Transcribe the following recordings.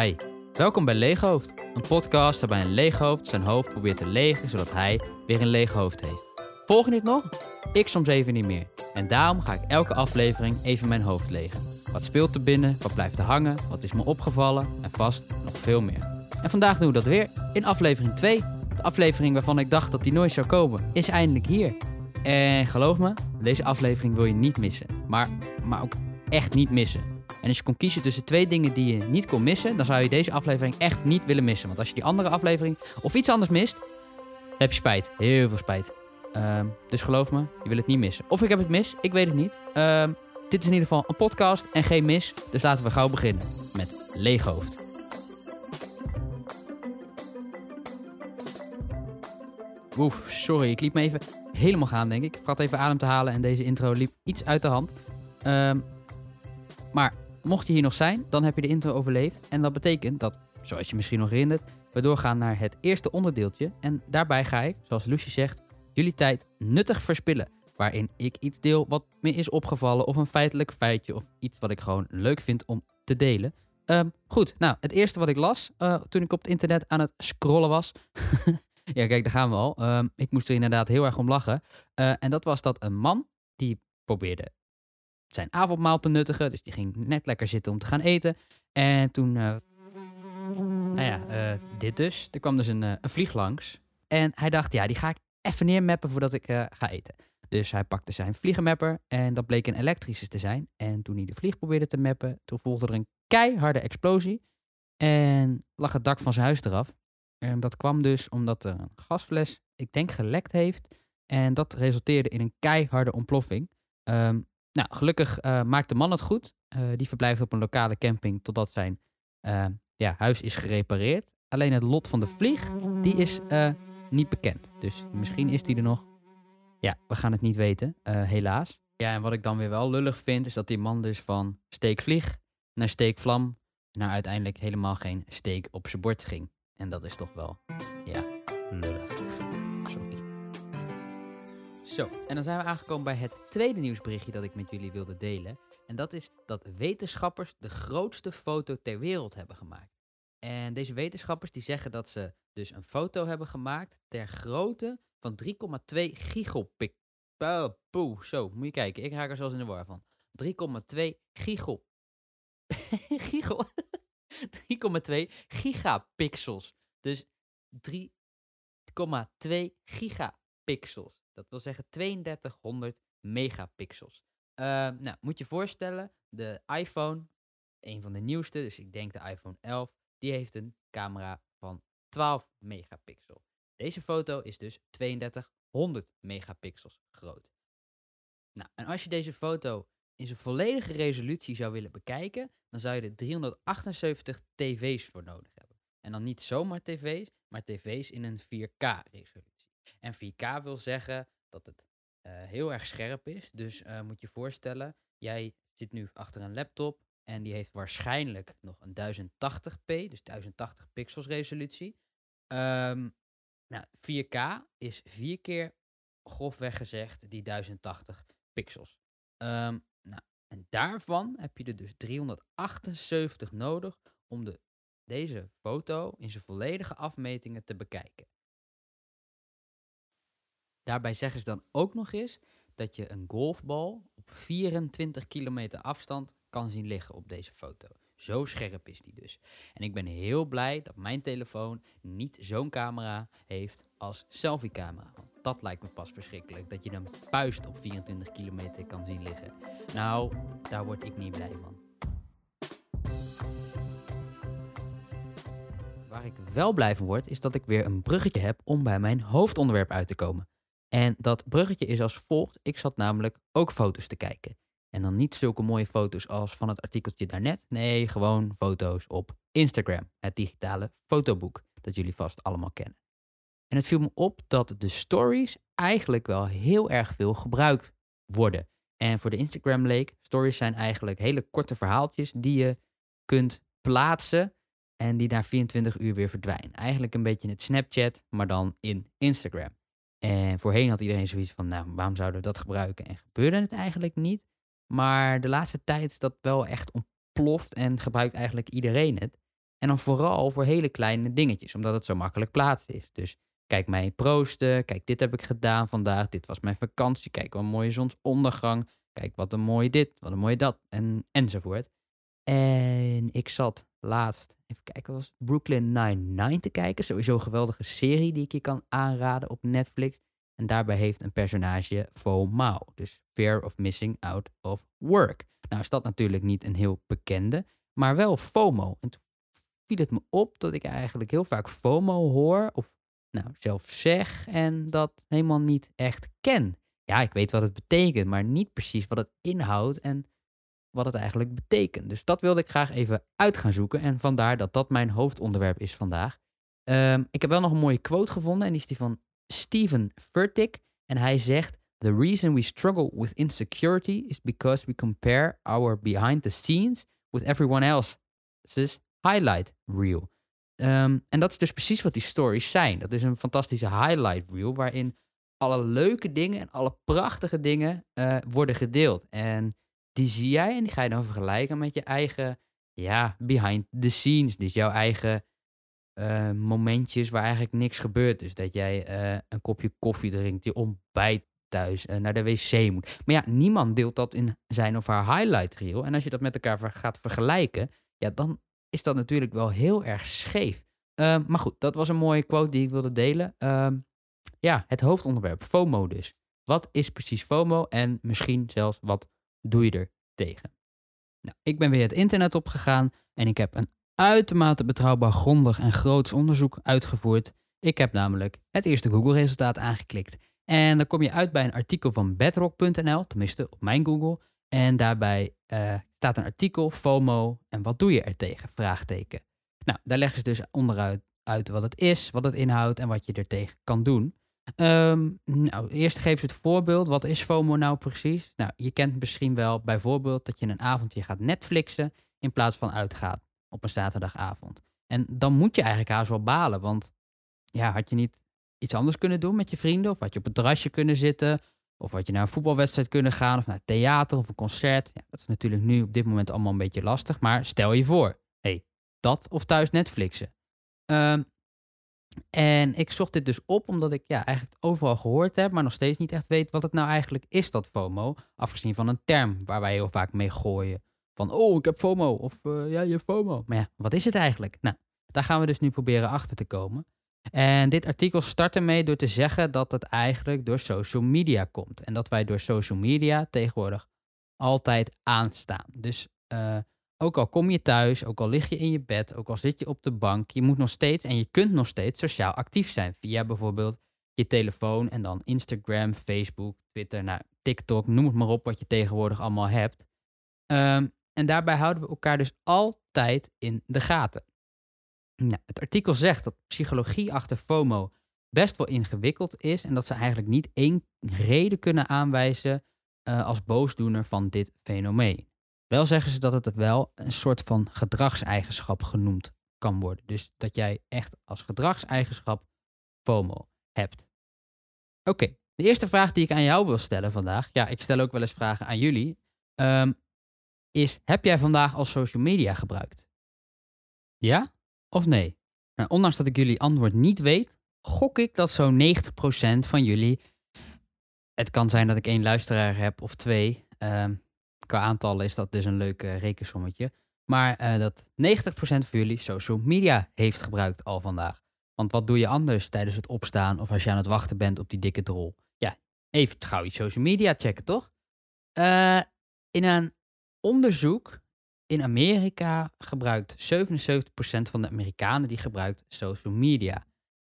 Hi, welkom bij Leeghoofd. Een podcast waarbij een leeghoofd zijn hoofd probeert te legen zodat hij weer een leeg hoofd heeft. Volg je dit nog? Ik soms even niet meer. En daarom ga ik elke aflevering even mijn hoofd legen. Wat speelt er binnen? Wat blijft er hangen? Wat is me opgevallen? En vast nog veel meer. En vandaag doen we dat weer in aflevering 2. De aflevering waarvan ik dacht dat die nooit zou komen, is eindelijk hier. En geloof me, deze aflevering wil je niet missen. Maar, maar ook echt niet missen. En als je kon kiezen tussen twee dingen die je niet kon missen, dan zou je deze aflevering echt niet willen missen. Want als je die andere aflevering of iets anders mist, heb je spijt. Heel veel spijt. Ehm, dus geloof me, je wil het niet missen. Of ik heb het mis, ik weet het niet. Ehm, dit is in ieder geval een podcast en geen mis. Dus laten we gauw beginnen met Leeghoofd. Oef, sorry, ik liep me even helemaal gaan, denk ik. Ik had even adem te halen en deze intro liep iets uit de hand. Ehm, maar mocht je hier nog zijn, dan heb je de intro overleefd. En dat betekent dat, zoals je misschien nog herinnert, we doorgaan naar het eerste onderdeeltje. En daarbij ga ik, zoals Lucie zegt, jullie tijd nuttig verspillen. Waarin ik iets deel wat me is opgevallen, of een feitelijk feitje, of iets wat ik gewoon leuk vind om te delen. Ehm, goed, nou, het eerste wat ik las uh, toen ik op het internet aan het scrollen was. ja, kijk, daar gaan we al. Um, ik moest er inderdaad heel erg om lachen. Uh, en dat was dat een man die probeerde zijn avondmaal te nuttigen. Dus die ging net lekker zitten om te gaan eten. En toen, uh, nou ja, uh, dit dus. Er kwam dus een, uh, een, vlieg langs. En hij dacht, ja, die ga ik even neermappen voordat ik ga eten. Dus hij pakte zijn vliegenmapper en dat bleek een elektrische te zijn. En toen hij de vlieg probeerde te mappen, toen volgde er een keiharde explosie. En lag het dak van zijn huis eraf. En dat kwam dus omdat er een gasfles, ik denk, gelekt heeft. En dat resulteerde in een keiharde ontploffing. Um, nou, gelukkig uh, maakt de man het goed. Uh, die verblijft op een lokale camping totdat zijn uh, ja, huis is gerepareerd. Alleen het lot van de vlieg, die is niet bekend. Dus misschien is die er nog. Ja, we gaan het niet weten, helaas. Ja, en wat ik dan weer wel lullig vind, is dat die man dus van steekvlieg naar steekvlam naar uiteindelijk helemaal geen steek op zijn bord ging. En dat is toch wel, ja, lullig. Zo, en dan zijn we aangekomen bij het tweede nieuwsberichtje dat ik met jullie wilde delen. En dat is dat wetenschappers de grootste foto ter wereld hebben gemaakt. En deze wetenschappers die zeggen dat ze dus een foto hebben gemaakt ter grootte van 3,2 gigapixels. Poeh, zo, moet je kijken. Ik raak er zelfs in de war van. 3,2 gigol. gigol. 3,2 gigapixels. Dus 3,2 gigapixels. Dat wil zeggen 3200 megapixels. Uh, nou, moet je voorstellen, de iPhone, een van de nieuwste, dus ik denk de iPhone 11, die heeft een camera van 12 megapixel. Deze foto is dus 3200 megapixels groot. Nou, en als je deze foto in zijn volledige resolutie zou willen bekijken, dan zou je er 378 tv's voor nodig hebben. En dan niet zomaar tv's, maar tv's in een 4K resolutie. En 4K wil zeggen dat het uh, heel erg scherp is. Dus uh, moet je voorstellen, jij zit nu achter een laptop en die heeft waarschijnlijk nog een 1080p, dus 1080 pixels resolutie. Um, nou, 4K is vier keer grofweg gezegd die 1080 pixels. Um, nou, en daarvan heb je er dus 378 nodig om de, deze foto in zijn volledige afmetingen te bekijken. Daarbij zeggen ze dan ook nog eens dat je een golfbal op 24 kilometer afstand kan zien liggen op deze foto. Zo scherp is die dus. En ik ben heel blij dat mijn telefoon niet zo'n camera heeft als selfie-camera. Want dat lijkt me pas verschrikkelijk. Dat je een puist op 24 kilometer kan zien liggen. Nou, daar word ik niet blij van. Waar ik wel blij van word, is dat ik weer een bruggetje heb om bij mijn hoofdonderwerp uit te komen. En dat bruggetje is als volgt. Ik zat namelijk ook foto's te kijken. En dan niet zulke mooie foto's als van het artikeltje daarnet. Nee, gewoon foto's op Instagram. Het digitale fotoboek dat jullie vast allemaal kennen. En het viel me op dat de stories eigenlijk wel heel erg veel gebruikt worden. En voor de Instagram leek, stories zijn eigenlijk hele korte verhaaltjes die je kunt plaatsen en die na 24 uur weer verdwijnen. Eigenlijk een beetje het Snapchat, maar dan in Instagram. En voorheen had iedereen zoiets van, nou, waarom zouden we dat gebruiken? En gebeurde het eigenlijk niet. Maar de laatste tijd is dat wel echt ontploft en gebruikt eigenlijk iedereen het. En dan vooral voor hele kleine dingetjes, omdat het zo makkelijk plaatsen is. Dus kijk mij proosten, kijk dit heb ik gedaan vandaag, dit was mijn vakantie, kijk wat een mooie zonsondergang, kijk wat een mooi dit, wat een mooi dat, en, enzovoort. En ik zat laatst, even kijken, was Brooklyn Nine-Nine te kijken. Sowieso een geweldige serie die ik je kan aanraden op Netflix. En daarbij heeft een personage FOMO, dus Fear of Missing Out of Work. Nou is dat natuurlijk niet een heel bekende, maar wel FOMO. En toen viel het me op dat ik eigenlijk heel vaak FOMO hoor, of nou zelf zeg, en dat helemaal niet echt ken. Ja, ik weet wat het betekent, maar niet precies wat het inhoudt en wat het eigenlijk betekent. Dus dat wilde ik graag even uit gaan zoeken en vandaar dat dat mijn hoofdonderwerp is vandaag. Um, ik heb wel nog een mooie quote gevonden en die is die van Steven Furtick. En hij zegt: The reason we struggle with insecurity is because we compare our behind the scenes with everyone else's highlight reel. Um, en dat is dus precies wat die stories zijn. Dat is een fantastische highlight reel waarin alle leuke dingen en alle prachtige dingen uh, worden gedeeld. En die zie jij en die ga je dan vergelijken met je eigen, ja, behind the scenes. Dus jouw eigen uh, momentjes waar eigenlijk niks gebeurt. Dus dat jij uh, een kopje koffie drinkt, je ontbijt thuis, uh, naar de wc moet. Maar ja, niemand deelt dat in zijn of haar highlight reel. En als je dat met elkaar gaat vergelijken, ja, dan is dat natuurlijk wel heel erg scheef. Ehm, maar goed, dat was een mooie quote die ik wilde delen. Ehm, ja, het hoofdonderwerp, FOMO dus. Wat is precies FOMO en misschien zelfs wat doe je er tegen? Nou, ik ben weer het internet opgegaan en ik heb een uitermate betrouwbaar, grondig en groots onderzoek uitgevoerd. Ik heb namelijk het eerste Google-resultaat aangeklikt. En dan kom je uit bij een artikel van bedrock.nl, tenminste op mijn Google. En daarbij uh, staat een artikel, FOMO, en wat doe je er tegen? Vraagteken. Nou, daar leggen ze dus onderuit uit wat het is, wat het inhoudt en wat je er tegen kan doen. Um, nou, eerst geef ze het voorbeeld. Wat is FOMO nou precies? Nou, je kent misschien wel bijvoorbeeld dat je een avondje gaat Netflixen in plaats van uitgaat op een zaterdagavond. En dan moet je eigenlijk haast wel balen, want ja, had je niet iets anders kunnen doen met je vrienden? Of had je op het terrasje kunnen zitten? Of had je naar een voetbalwedstrijd kunnen gaan? Of naar theater of een concert? Ja, dat is natuurlijk nu op dit moment allemaal een beetje lastig. Maar stel je voor, hey, dat of thuis Netflixen. Um, en ik zocht dit dus op omdat ik ja, eigenlijk overal gehoord heb, maar nog steeds niet echt weet wat het nou eigenlijk is, dat FOMO. Afgezien van een term waar wij heel vaak mee gooien. Van, oh, ik heb FOMO. Of, uh, ja, je hebt FOMO. Maar ja, wat is het eigenlijk? Nou, daar gaan we dus nu proberen achter te komen. En dit artikel start ermee door te zeggen dat het eigenlijk door social media komt. En dat wij door social media tegenwoordig altijd aanstaan. Dus uh, ook al kom je thuis, ook al lig je in je bed, ook al zit je op de bank, je moet nog steeds en je kunt nog steeds sociaal actief zijn. Via bijvoorbeeld je telefoon en dan Instagram, Facebook, Twitter, nou, TikTok, noem het maar op wat je tegenwoordig allemaal hebt. Um, en daarbij houden we elkaar dus altijd in de gaten. Nou, het artikel zegt dat psychologie achter FOMO best wel ingewikkeld is en dat ze eigenlijk niet één reden kunnen aanwijzen uh, als boosdoener van dit fenomeen. Wel zeggen ze dat het wel een soort van gedragseigenschap genoemd kan worden. Dus dat jij echt als gedragseigenschap FOMO hebt. Oké, de eerste vraag die ik aan jou wil stellen vandaag. Ja, ik stel ook wel eens vragen aan jullie. Um, is: heb jij vandaag al social media gebruikt? Ja of nee? Nou, ondanks dat ik jullie antwoord niet weet, gok ik dat zo'n 90% van jullie. Het kan zijn dat ik één luisteraar heb of twee. Um, qua aantallen is dat dus een leuk uh, rekensommetje. Maar uh, dat 90% van jullie social media heeft gebruikt al vandaag. Want wat doe je anders tijdens het opstaan of als je aan het wachten bent op die dikke drol? Ja, even gauw je social media checken, toch? Uh, in een onderzoek in Amerika gebruikt 77% van de Amerikanen die gebruikt social media.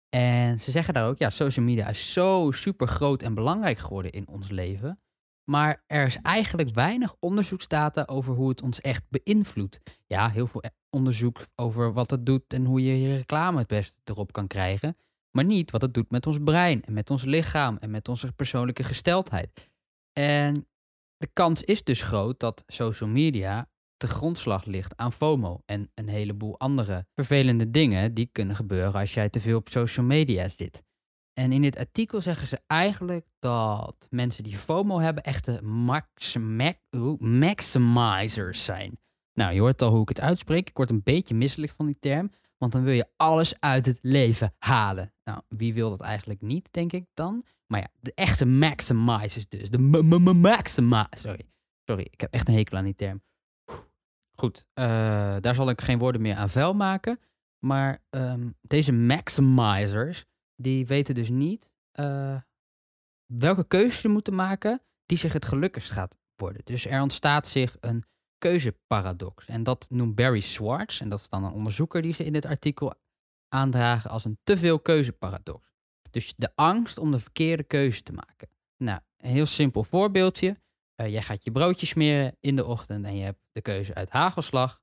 En ze zeggen daar ook, ja, social media is zo super groot en belangrijk geworden in ons leven. Maar er is eigenlijk weinig onderzoeksdata over hoe het ons echt beïnvloedt. Ja, heel veel onderzoek over wat het doet en hoe je je reclame het beste erop kan krijgen. Maar niet wat het doet met ons brein en met ons lichaam en met onze persoonlijke gesteldheid. En de kans is dus groot dat social media de grondslag ligt aan FOMO en een heleboel andere vervelende dingen die kunnen gebeuren als jij te veel op social media zit. En in dit artikel zeggen ze eigenlijk dat mensen die FOMO hebben echte max maximizers zijn. Nou, je hoort al hoe ik het uitspreek. Ik word een beetje misselijk van die term. Want dan wil je alles uit het leven halen. Nou, wie wil dat eigenlijk niet, denk ik dan? Maar ja, de echte maximizers dus. De maxima. Sorry. Sorry, ik heb echt een hekel aan die term. Goed, uh, daar zal ik geen woorden meer aan vuil maken. Maar um, deze maximizers, die weten dus niet uh, welke keuzes ze moeten maken die zich het gelukkigst gaat worden. Dus er ontstaat zich een keuzeparadox. En dat noemt Barry Schwartz, en dat is dan een onderzoeker die ze in dit artikel aandragen als een te veel keuzeparadox. Dus de angst om de verkeerde keuze te maken. Nou, een heel simpel voorbeeldje. Uh, jij gaat je broodje smeren in de ochtend en je hebt de keuze uit hagelslag.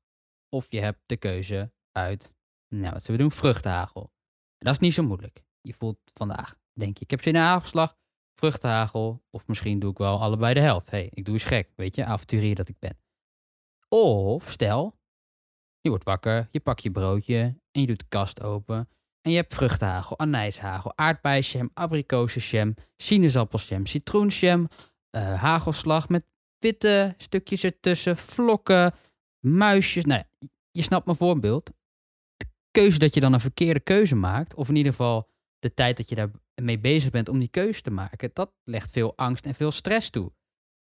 Of je hebt de keuze uit, nou wat zullen we doen, vruchtenhagel. En dat is niet zo moeilijk. Je voelt vandaag, denk je, ik heb zin in hagelslag, vruchtenhagel. Of misschien doe ik wel allebei de helft. hey, ik doe eens gek, weet je, avonturier dat ik ben. Of stel, je wordt wakker, je pakt je broodje en je doet de kast open. En je hebt vruchtenhagel, anijshagel, aardbeienjam, abrikozenjam, sinaasappelsham, citroenjam, uh, hagelslag met witte stukjes ertussen, vlokken, muisjes. Nou, je snapt mijn voorbeeld. De keuze dat je dan een verkeerde keuze maakt, of in ieder geval de tijd dat je daarmee bezig bent om die keuze te maken, dat legt veel angst en veel stress toe.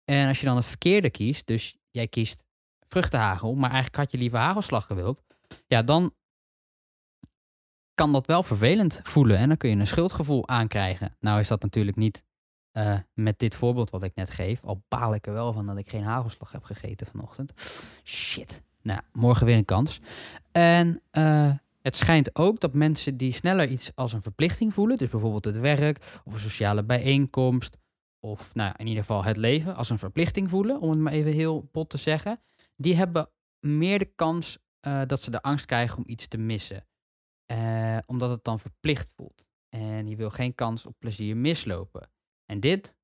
En als je dan het verkeerde kiest, dus jij kiest vruchtenhagel, maar eigenlijk had je liever hagelslag gewild, ja, dan kan dat wel vervelend voelen en dan kun je een schuldgevoel aankrijgen. Nou is dat natuurlijk niet uh, met dit voorbeeld wat ik net geef, al baal ik er wel van dat ik geen hagelslag heb gegeten vanochtend. Shit. Nou, morgen weer een kans. En uh, het schijnt ook dat mensen die sneller iets als een verplichting voelen, dus bijvoorbeeld het werk of een sociale bijeenkomst, of nou, in ieder geval het leven als een verplichting voelen, om het maar even heel bot te zeggen, die hebben meer de kans uh, dat ze de angst krijgen om iets te missen. Uh, omdat het dan verplicht voelt. En je wil geen kans op plezier mislopen. En dit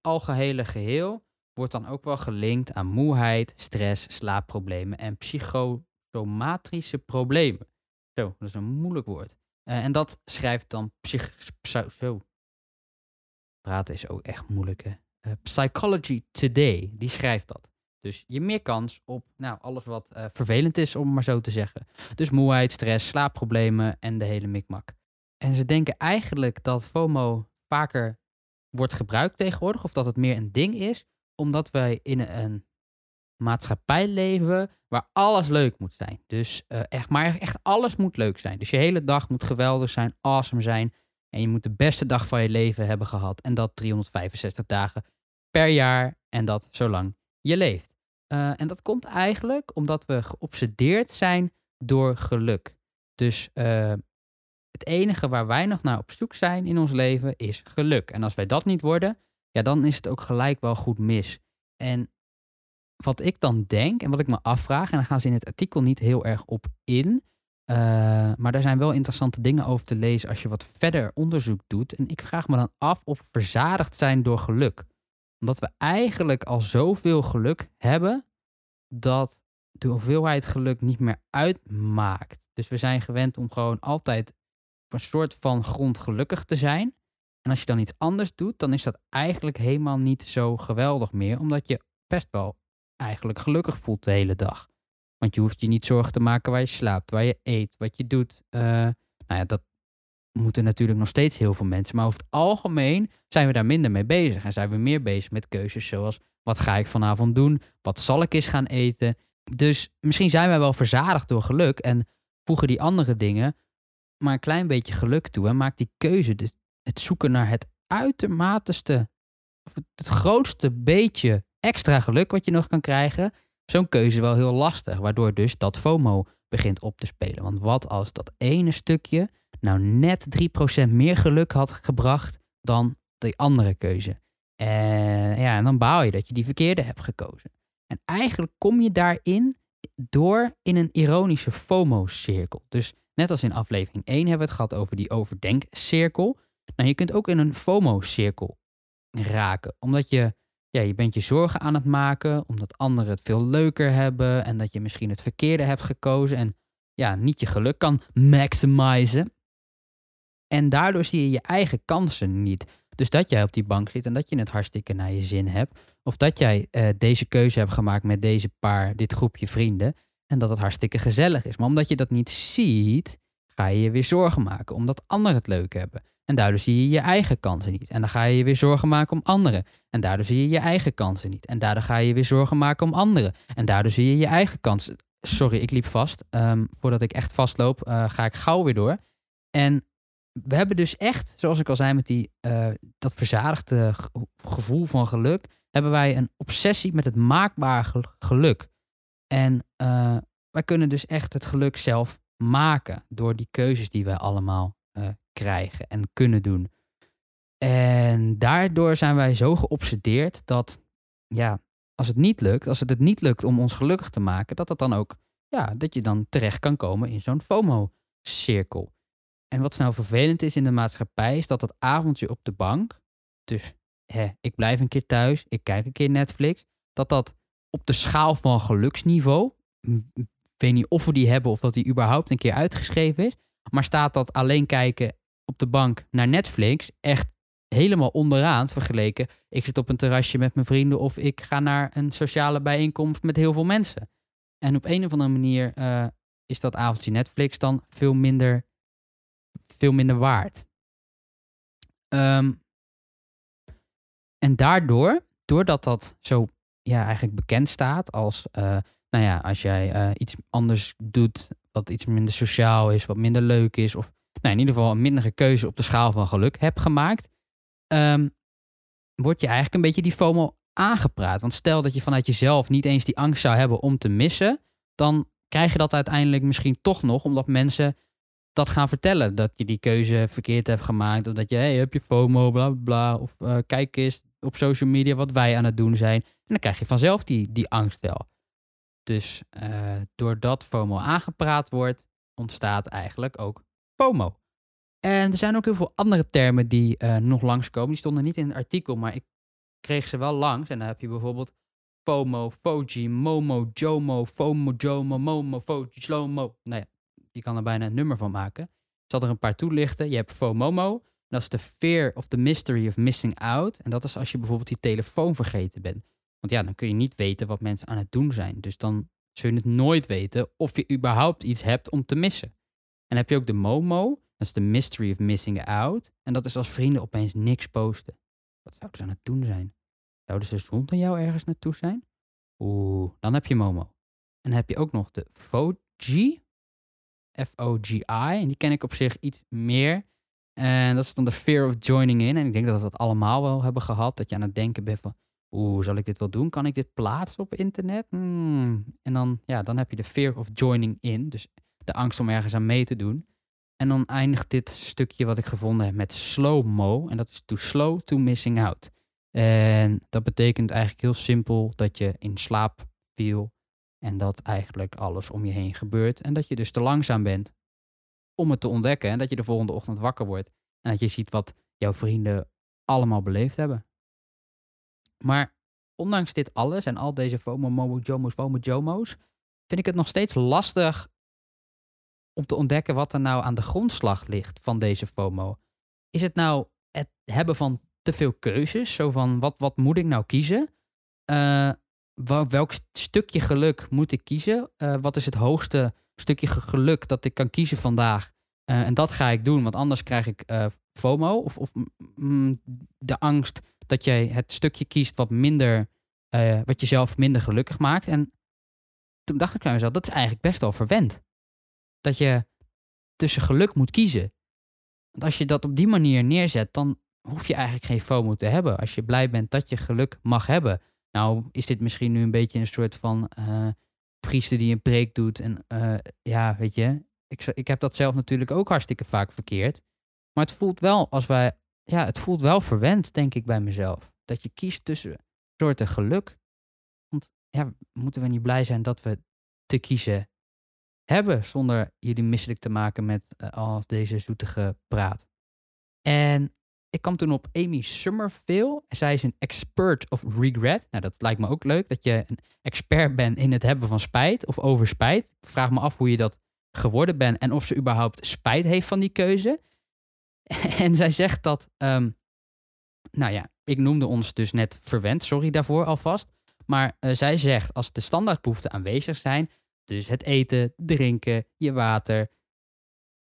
algehele geheel wordt dan ook wel gelinkt aan moeheid, stress, slaapproblemen en psychosomatrische problemen. Zo, dat is een moeilijk woord. Uh, en dat schrijft dan psych... Zo. Praten is ook echt moeilijk, hè? Uh, Psychology Today, die schrijft dat. Dus je meer kans op nou, alles wat uh, vervelend is, om maar zo te zeggen. Dus moeheid, stress, slaapproblemen en de hele mikmak. En ze denken eigenlijk dat FOMO vaker wordt gebruikt tegenwoordig, of dat het meer een ding is, omdat wij in een maatschappij leven waar alles leuk moet zijn. Dus uh, echt, maar echt alles moet leuk zijn. Dus je hele dag moet geweldig zijn, awesome zijn. En je moet de beste dag van je leven hebben gehad. En dat 365 dagen per jaar. En dat zolang je leeft. Uh, en dat komt eigenlijk omdat we geobsedeerd zijn door geluk. Dus uh, het enige waar wij nog naar op zoek zijn in ons leven is geluk. En als wij dat niet worden, ja, dan is het ook gelijk wel goed mis. En wat ik dan denk en wat ik me afvraag, en daar gaan ze in het artikel niet heel erg op in. Uh, maar daar zijn wel interessante dingen over te lezen als je wat verder onderzoek doet. En ik vraag me dan af of we verzadigd zijn door geluk. Omdat we eigenlijk al zoveel geluk hebben dat de hoeveelheid geluk niet meer uitmaakt. Dus we zijn gewend om gewoon altijd op een soort van grond gelukkig te zijn. En als je dan iets anders doet, dan is dat eigenlijk helemaal niet zo geweldig meer, omdat je best wel eigenlijk gelukkig voelt de hele dag. Want je hoeft je niet zorgen te maken waar je slaapt, waar je eet, wat je doet. Uh, nou ja, dat moeten natuurlijk nog steeds heel veel mensen. Maar over het algemeen zijn we daar minder mee bezig. En zijn we meer bezig met keuzes zoals wat ga ik vanavond doen? Wat zal ik eens gaan eten? Dus misschien zijn wij wel verzadigd door geluk en voegen die andere dingen maar een klein beetje geluk toe. En maakt die keuze, dus het zoeken naar het uitermateste, of het grootste beetje extra geluk wat je nog kan krijgen, zo'n keuze wel heel lastig. Waardoor dus dat FOMO begint op te spelen. Want wat als dat ene stukje nou net 3% meer geluk had gebracht dan die andere keuze? En, ja, en dan baal je dat je die verkeerde hebt gekozen. En eigenlijk kom je daarin door in een ironische FOMO-cirkel. Dus net als in aflevering 1 hebben we het gehad over die overdenkcirkel. Nou, je kunt ook in een FOMO-cirkel raken. Omdat je ja, je bent je zorgen aan het maken omdat anderen het veel leuker hebben en dat je misschien het verkeerde hebt gekozen en ja, niet je geluk kan maximizen. En daardoor zie je je eigen kansen niet. Dus dat jij op die bank zit en dat je het hartstikke naar je zin hebt. Of dat jij uh, deze keuze hebt gemaakt met deze paar, dit groepje vrienden. en dat het hartstikke gezellig is. Maar omdat je dat niet ziet, ga je je weer zorgen maken omdat anderen het leuk hebben. En daardoor zie je je eigen kansen niet. En dan ga je je weer zorgen maken om anderen. En daardoor zie je je eigen kansen niet. En daardoor ga je weer zorgen maken om anderen. En daardoor zie je je eigen kansen. Sorry, ik liep vast. Ehm, voordat ik echt vastloop, uh, ga ik gauw weer door. En we hebben dus echt, zoals ik al zei, met die, uh, dat verzadigde gevoel van geluk, hebben wij een obsessie met het maakbaar geluk. En uh, wij kunnen dus echt het geluk zelf maken door die keuzes die wij allemaal uh, krijgen en kunnen doen. En daardoor zijn wij zo geobsedeerd dat, ja, als het niet lukt, als het het niet lukt om ons gelukkig te maken, dat dat dan ook, ja, dat je dan terecht kan komen in zo'n FOMO-cirkel. En wat nou vervelend is in de maatschappij, is dat dat avondje op de bank, dus hè, ik blijf een keer thuis, ik kijk een keer Netflix, dat dat op de schaal van geluksniveau, ik weet niet of we die hebben of dat die überhaupt een keer uitgeschreven is, maar staat dat alleen kijken op de bank naar Netflix echt helemaal onderaan vergeleken. Ik zit op een terrasje met mijn vrienden of ik ga naar een sociale bijeenkomst met heel veel mensen. En op een of andere manier uh, is dat avondje Netflix dan veel minder, veel minder waard. Um, en daardoor, doordat dat zo ja, eigenlijk bekend staat als, uh, nou ja, als jij uh, iets anders doet wat iets minder sociaal is, wat minder leuk is, of nou, in ieder geval een mindere keuze op de schaal van geluk hebt gemaakt, um, word je eigenlijk een beetje die FOMO aangepraat. Want stel dat je vanuit jezelf niet eens die angst zou hebben om te missen, dan krijg je dat uiteindelijk misschien toch nog, omdat mensen dat gaan vertellen. Dat je die keuze verkeerd hebt gemaakt, of dat je, hey, heb je FOMO, bla bla, bla of uh, kijk eens op social media wat wij aan het doen zijn. En dan krijg je vanzelf die, die angst wel. Dus uh, doordat FOMO aangepraat wordt, ontstaat eigenlijk ook FOMO. En er zijn ook heel veel andere termen die uh, nog langskomen. Die stonden niet in het artikel, maar ik kreeg ze wel langs. En dan heb je bijvoorbeeld FOMO, FOJI, MOMO, JOMO, FOMO, JOMO, MOMO, FOJI, SLOMO. Nou ja, je kan er bijna een nummer van maken. Ik zal er een paar toelichten. Je hebt FOMOMO. Dat is de fear of the mystery of missing out. En dat is als je bijvoorbeeld die telefoon vergeten bent. Want ja, dan kun je niet weten wat mensen aan het doen zijn. Dus dan zul je het nooit weten of je überhaupt iets hebt om te missen. En dan heb je ook de MOMO. Dat is de mystery of missing out. En dat is als vrienden opeens niks posten. Wat zouden ze aan het doen zijn? Zouden ze zonder jou ergens naartoe zijn? Oeh, dan heb je Momo. En dan heb je ook nog de FOGI. F-O-G-I. En die ken ik op zich iets meer. En dat is dan de fear of joining in. En ik denk dat we dat allemaal wel hebben gehad. Dat je aan het denken bent van, oeh, zal ik dit wel doen? Kan ik dit plaatsen op internet? Hmm. En dan, ja, dan heb je de fear of joining in. Dus de angst om ergens aan mee te doen. En dan eindigt dit stukje wat ik gevonden heb met slow-mo. En dat is too slow to missing out. En dat betekent eigenlijk heel simpel dat je in slaap viel. En dat eigenlijk alles om je heen gebeurt. En dat je dus te langzaam bent om het te ontdekken. En dat je de volgende ochtend wakker wordt. En dat je ziet wat jouw vrienden allemaal beleefd hebben. Maar ondanks dit alles en al deze FOMO, MOMO, JOMO's, FOMO, JOMO's, vind ik het nog steeds lastig om te ontdekken wat er nou aan de grondslag ligt van deze FOMO. Is het nou het hebben van te veel keuzes? Zo van, wat, wat moet ik nou kiezen? Uh, welk stukje geluk moet ik kiezen? Uh, wat is het hoogste stukje geluk dat ik kan kiezen vandaag? Uh, en dat ga ik doen, want anders krijg ik FOMO. Of, of de angst dat jij het stukje kiest wat minder, wat jezelf minder gelukkig maakt. En toen dacht ik bij mezelf, dat is eigenlijk best wel verwend dat je tussen geluk moet kiezen. Want als je dat op die manier neerzet, dan hoef je eigenlijk geen FOMO te hebben. Als je blij bent dat je geluk mag hebben. Nou, is dit misschien nu een beetje een soort van uh, priester die een preek doet. En uh, ja, weet je, ik, ik heb dat zelf natuurlijk ook hartstikke vaak verkeerd. Maar het voelt wel als wij, ja, het voelt wel verwend, denk ik bij mezelf. Dat je kiest tussen soorten geluk. Want ja, moeten we niet blij zijn dat we te kiezen hebben zonder jullie misselijk te maken met uh, al deze zoetige praat. En ik kwam toen op Amy Summerville. Zij is een expert of regret. Nou, dat lijkt me ook leuk, dat je een expert bent in het hebben van spijt of over spijt. Ik vraag me af hoe je dat geworden bent en of ze überhaupt spijt heeft van die keuze. En zij zegt dat, um, nou ja, ik noemde ons dus net verwend, sorry daarvoor alvast. Maar uh, zij zegt, als de standaardbehoeften aanwezig zijn, Dus het eten, drinken, je water.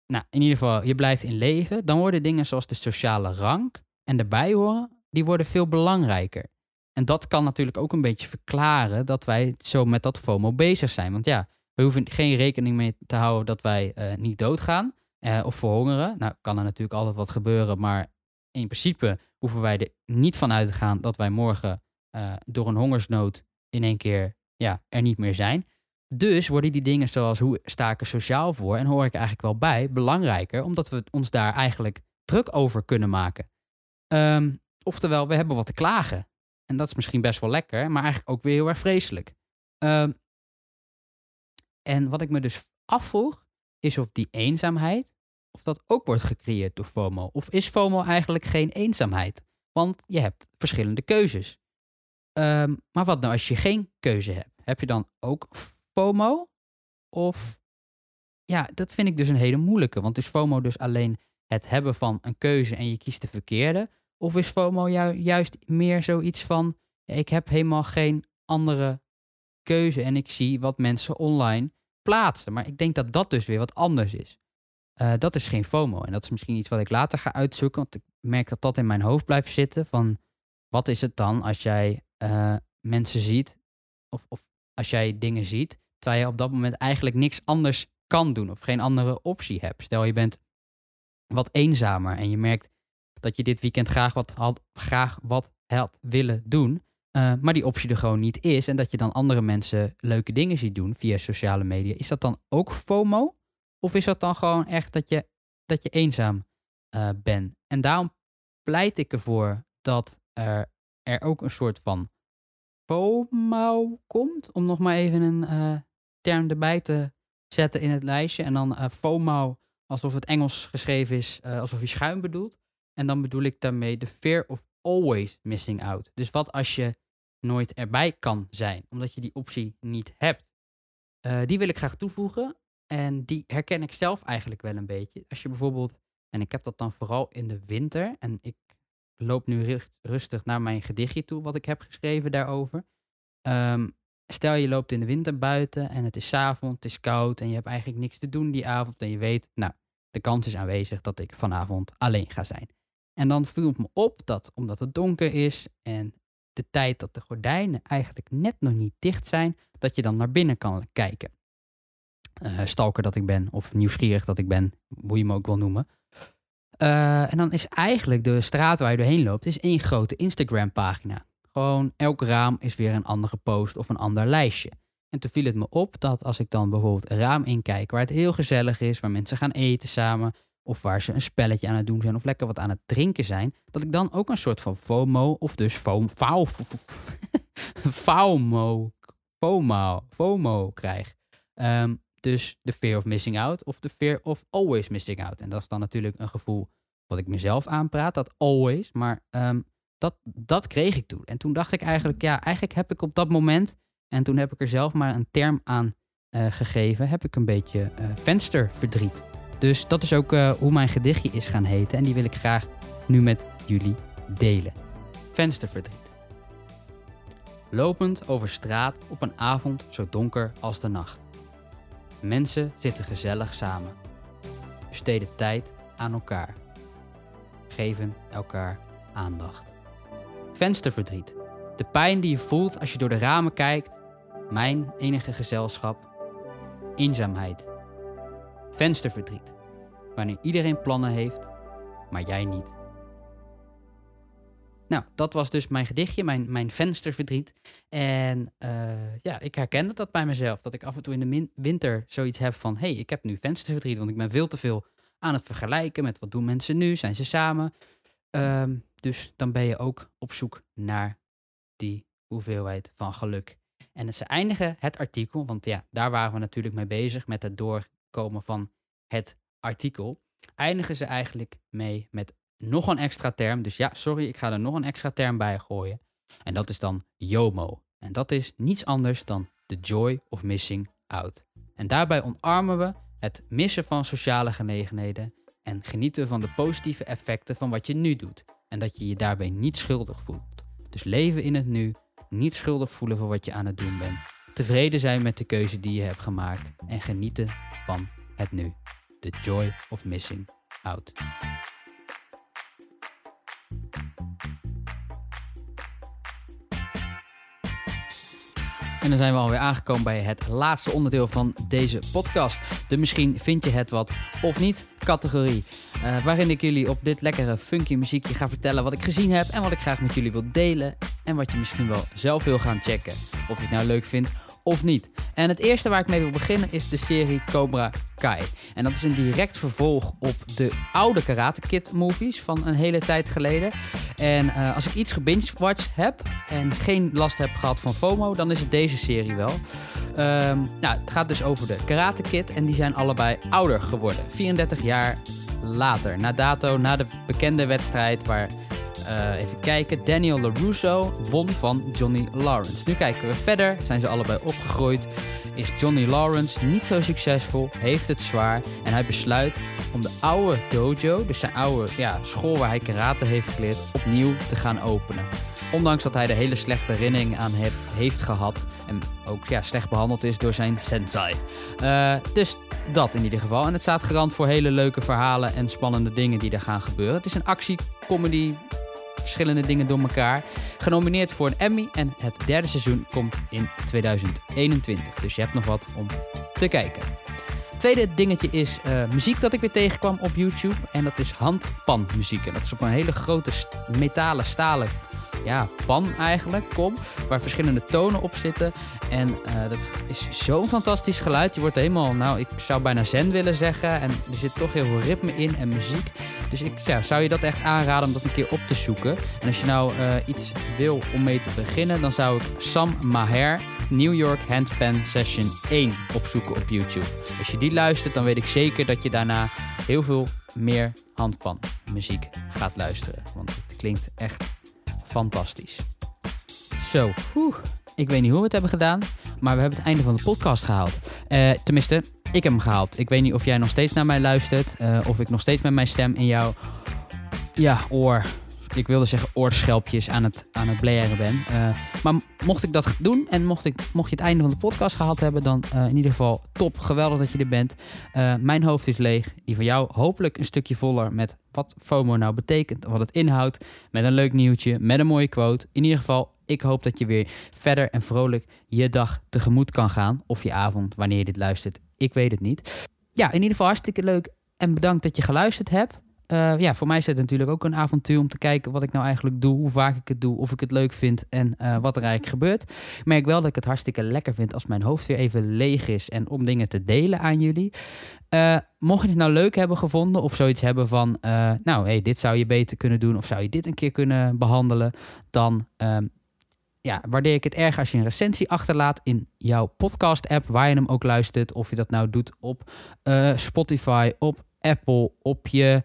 Nou, in ieder geval, je blijft in leven. Dan worden dingen zoals de sociale rank en de bijhoren, die worden veel belangrijker. En dat kan natuurlijk ook een beetje verklaren dat wij zo met dat FOMO bezig zijn. Want ja, we hoeven geen rekening mee te houden dat wij uh, niet doodgaan uh, of verhongeren. Nou, kan er natuurlijk altijd wat gebeuren, maar in principe hoeven wij er niet van uit te gaan dat wij morgen uh, door een hongersnood in één keer ja, er niet meer zijn. Dus worden die dingen zoals hoe sta ik er sociaal voor en hoor ik eigenlijk wel bij belangrijker, omdat we ons daar eigenlijk druk over kunnen maken. Um, oftewel, we hebben wat te klagen. En dat is misschien best wel lekker, maar eigenlijk ook weer heel erg vreselijk. Um, en wat ik me dus afvroeg, is of die eenzaamheid, of dat ook wordt gecreëerd door FOMO. Of is FOMO eigenlijk geen eenzaamheid? Want je hebt verschillende keuzes. Um, maar wat nou als je geen keuze hebt? Heb je dan ook FOMO? Of ja, dat vind ik dus een hele moeilijke. Want is FOMO dus alleen het hebben van een keuze en je kiest de verkeerde? Of is FOMO juist meer zoiets van: ik heb helemaal geen andere keuze en ik zie wat mensen online Maar ik denk dat dat dus weer wat anders is. Uh, dat is geen FOMO. En dat is misschien iets wat ik later ga uitzoeken. Want ik merk dat dat in mijn hoofd blijft zitten. Van wat is het dan als jij uh, mensen ziet. Of, of als jij dingen ziet. Terwijl je op dat moment eigenlijk niks anders kan doen. Of geen andere optie hebt. Stel je bent wat eenzamer. En je merkt dat je dit weekend graag wat had, graag wat had willen doen. Uh, maar die optie er gewoon niet is. En dat je dan andere mensen leuke dingen ziet doen via sociale media. Is dat dan ook FOMO? Of is dat dan gewoon echt dat je, dat je eenzaam uh, bent? En daarom pleit ik ervoor dat er, er ook een soort van FOMO komt. Om nog maar even een uh, term erbij te zetten in het lijstje. En dan FOMO alsof het Engels geschreven is, alsof je schuim bedoelt. En dan bedoel ik daarmee de fear of always missing out. Dus wat als je nooit erbij kan zijn, omdat je die optie niet hebt? Uh, die wil ik graag toevoegen. En die herken ik zelf eigenlijk wel een beetje. Als je bijvoorbeeld, en ik heb dat dan vooral in de winter, en ik loop nu rustig naar mijn gedichtje toe, wat ik heb geschreven daarover. Um, stel je loopt in de winter buiten en het is avond, het is koud en je hebt eigenlijk niks te doen die avond. En je weet, nou, de kans is aanwezig dat ik vanavond alleen ga zijn. En dan viel het me op dat omdat het donker is en de tijd dat de gordijnen eigenlijk net nog niet dicht zijn, dat je dan naar binnen kan kijken. Uh, stalker dat ik ben, of nieuwsgierig dat ik ben, hoe je me ook wil noemen. Uh, en dan is eigenlijk de straat waar je doorheen loopt, is één grote Instagram pagina. Gewoon elk raam is weer een andere post of een ander lijstje. En toen viel het me op dat als ik dan bijvoorbeeld een raam inkijk waar het heel gezellig is, waar mensen gaan eten samen, of waar ze een spelletje aan het doen zijn of lekker wat aan het drinken zijn, dat ik dan ook een soort van FOMO of dus FOMO, FOMO, FOMO, krijg. Um, dus de fear of missing out of de fear of always missing out. En dat is dan natuurlijk een gevoel wat ik mezelf aanpraat, dat always, maar um, dat, dat kreeg ik toen. En toen dacht ik eigenlijk, ja, eigenlijk heb ik op dat moment, en toen heb ik er zelf maar een term aan uh, gegeven, heb ik een beetje uh, vensterverdriet. Dus dat is ook uh, hoe mijn gedichtje is gaan heten en die wil ik graag nu met jullie delen. Vensterverdriet. Lopend over straat op een avond zo donker als de nacht. Mensen zitten gezellig samen. Besteden tijd aan elkaar. Geven elkaar aandacht. Vensterverdriet. De pijn die je voelt als je door de ramen kijkt. Mijn enige gezelschap. Eenzaamheid vensterverdriet. Wanneer iedereen plannen heeft, maar jij niet. Nou, dat was dus mijn gedichtje, mijn, mijn vensterverdriet. En uh, ja, ik herkende dat bij mezelf. Dat ik af en toe in de winter zoiets heb van... hé, hey, ik heb nu vensterverdriet, want ik ben veel te veel aan het vergelijken... met wat doen mensen nu, zijn ze samen? Um, dus dan ben je ook op zoek naar die hoeveelheid van geluk. En ze eindigen het artikel, want ja, daar waren we natuurlijk mee bezig... met het door komen van het artikel, eindigen ze eigenlijk mee met nog een extra term. Dus ja, sorry, ik ga er nog een extra term bij gooien. En dat is dan YOMO. En dat is niets anders dan the joy of missing out. En daarbij omarmen we het missen van sociale gelegenheden en genieten van de positieve effecten van wat je nu doet. En dat je je daarbij niet schuldig voelt. Dus leven in het nu, niet schuldig voelen voor wat je aan het doen bent tevreden zijn met de keuze die je hebt gemaakt en genieten van het nu. The joy of missing out. En dan zijn we alweer aangekomen bij het laatste onderdeel van deze podcast. De misschien vind je het wat of niet categorie. Uh, waarin ik jullie op dit lekkere funky muziekje ga vertellen wat ik gezien heb en wat ik graag met jullie wil delen. En wat je misschien wel zelf wil gaan checken. Of je het nou leuk vindt of niet. En het eerste waar ik mee wil beginnen is de serie Cobra Kai. En dat is een direct vervolg op de oude Karate Kid movies van een hele tijd geleden. En uh, als ik iets gebingewatcht heb en geen last heb gehad van FOMO, dan is het deze serie wel. Um, nou, het gaat dus over de Karate Kid en die zijn allebei ouder geworden. 34 jaar later, na dato, na de bekende wedstrijd waar uh, even kijken. Daniel LaRusso won van Johnny Lawrence. Nu kijken we verder. Zijn ze allebei opgegroeid? Is Johnny Lawrence niet zo succesvol? Heeft het zwaar? En hij besluit om de oude dojo, dus zijn oude ja, school waar hij karate heeft geleerd, opnieuw te gaan openen. Ondanks dat hij de hele slechte herinnering aan heeft, heeft gehad. En ook ja, slecht behandeld is door zijn sensei. Uh, dus dat in ieder geval. En het staat garant voor hele leuke verhalen en spannende dingen die er gaan gebeuren. Het is een actie-comedy verschillende dingen door elkaar. Genomineerd voor een Emmy en het derde seizoen komt in 2021. Dus je hebt nog wat om te kijken. Tweede dingetje is uh, muziek dat ik weer tegenkwam op YouTube. En dat is handpanmuziek. En dat is op een hele grote metalen stalen ja, pan eigenlijk, kom, waar verschillende tonen op zitten. En uh, dat is zo'n fantastisch geluid. Je wordt helemaal, nou, ik zou bijna zen willen zeggen. En er zit toch heel veel ritme in en muziek. Dus ik zou je dat echt aanraden om dat een keer op te zoeken. En als je nou uh, iets wil om mee te beginnen, dan zou ik Sam Maher New York Handpan Session 1 opzoeken op YouTube. Als je die luistert, dan weet ik zeker dat je daarna heel veel meer handpanmuziek gaat luisteren. Want het klinkt echt fantastisch. Zo, ik weet niet hoe we het hebben gedaan, maar we hebben het einde van de podcast gehaald. Uh, tenminste, ik heb hem gehaald. Ik weet niet of jij nog steeds naar mij luistert, uh, of ik nog steeds met mijn stem in jouw ja, oor ik wilde zeggen oorschelpjes aan het, aan het blaren ben. Uh, maar mocht ik dat doen en mocht, ik, mocht je het einde van de podcast gehad hebben, dan uh, in ieder geval top. Geweldig dat je er bent. Uh, mijn hoofd is leeg. Die van jou hopelijk een stukje voller met wat FOMO nou betekent, wat het inhoudt. Met een leuk nieuwtje, met een mooie quote. In ieder geval, ik hoop dat je weer verder en vrolijk je dag tegemoet kan gaan. Of je avond, wanneer je dit luistert. Ik weet het niet. Ja, in ieder geval hartstikke leuk. En bedankt dat je geluisterd hebt. Uh, ja, voor mij is het natuurlijk ook een avontuur om te kijken wat ik nou eigenlijk doe, hoe vaak ik het doe, of ik het leuk vind en uh, wat er eigenlijk gebeurt. Ik merk wel dat ik het hartstikke lekker vind als mijn hoofd weer even leeg is en om dingen te delen aan jullie. Uh, mocht je het nou leuk hebben gevonden of zoiets hebben van, nou hey, dit zou je beter kunnen doen of zou je dit een keer kunnen behandelen, dan ehm, ja, waardeer ik het erg als je een recensie achterlaat in jouw podcast-app, waar je hem ook luistert. Of je dat nou doet op Spotify, op Apple, op je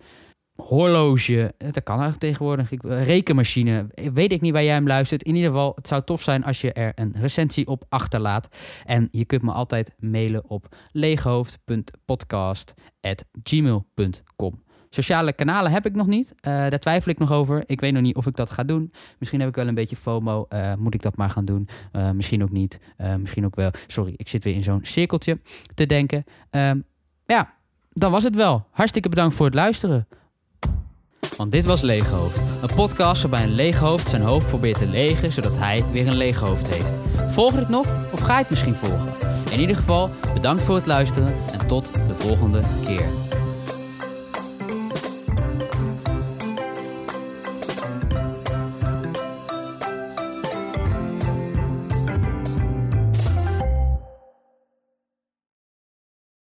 horloge, dat kan eigenlijk tegenwoordig, rekenmachine, weet ik niet waar jij hem luistert. In ieder geval, het zou tof zijn als je er een recensie op achterlaat. En je kunt me altijd mailen op leeghoofd.podcast.gmail.com. Sociale kanalen heb ik nog niet. Uh, daar twijfel ik nog over. Ik weet nog niet of ik dat ga doen. Misschien heb ik wel een beetje FOMO. Uh, moet ik dat maar gaan doen? Misschien ook niet. misschien ook wel. Sorry, ik zit weer in zo'n cirkeltje te denken. Ehm, ja, dan was het wel. Hartstikke bedankt voor het luisteren. Want dit was Leeghoofd. Een podcast waarbij een leeghoofd zijn hoofd probeert te legen zodat hij weer een leeg hoofd heeft. Volg je het nog of ga je het misschien volgen? In ieder geval, bedankt voor het luisteren en tot de volgende keer.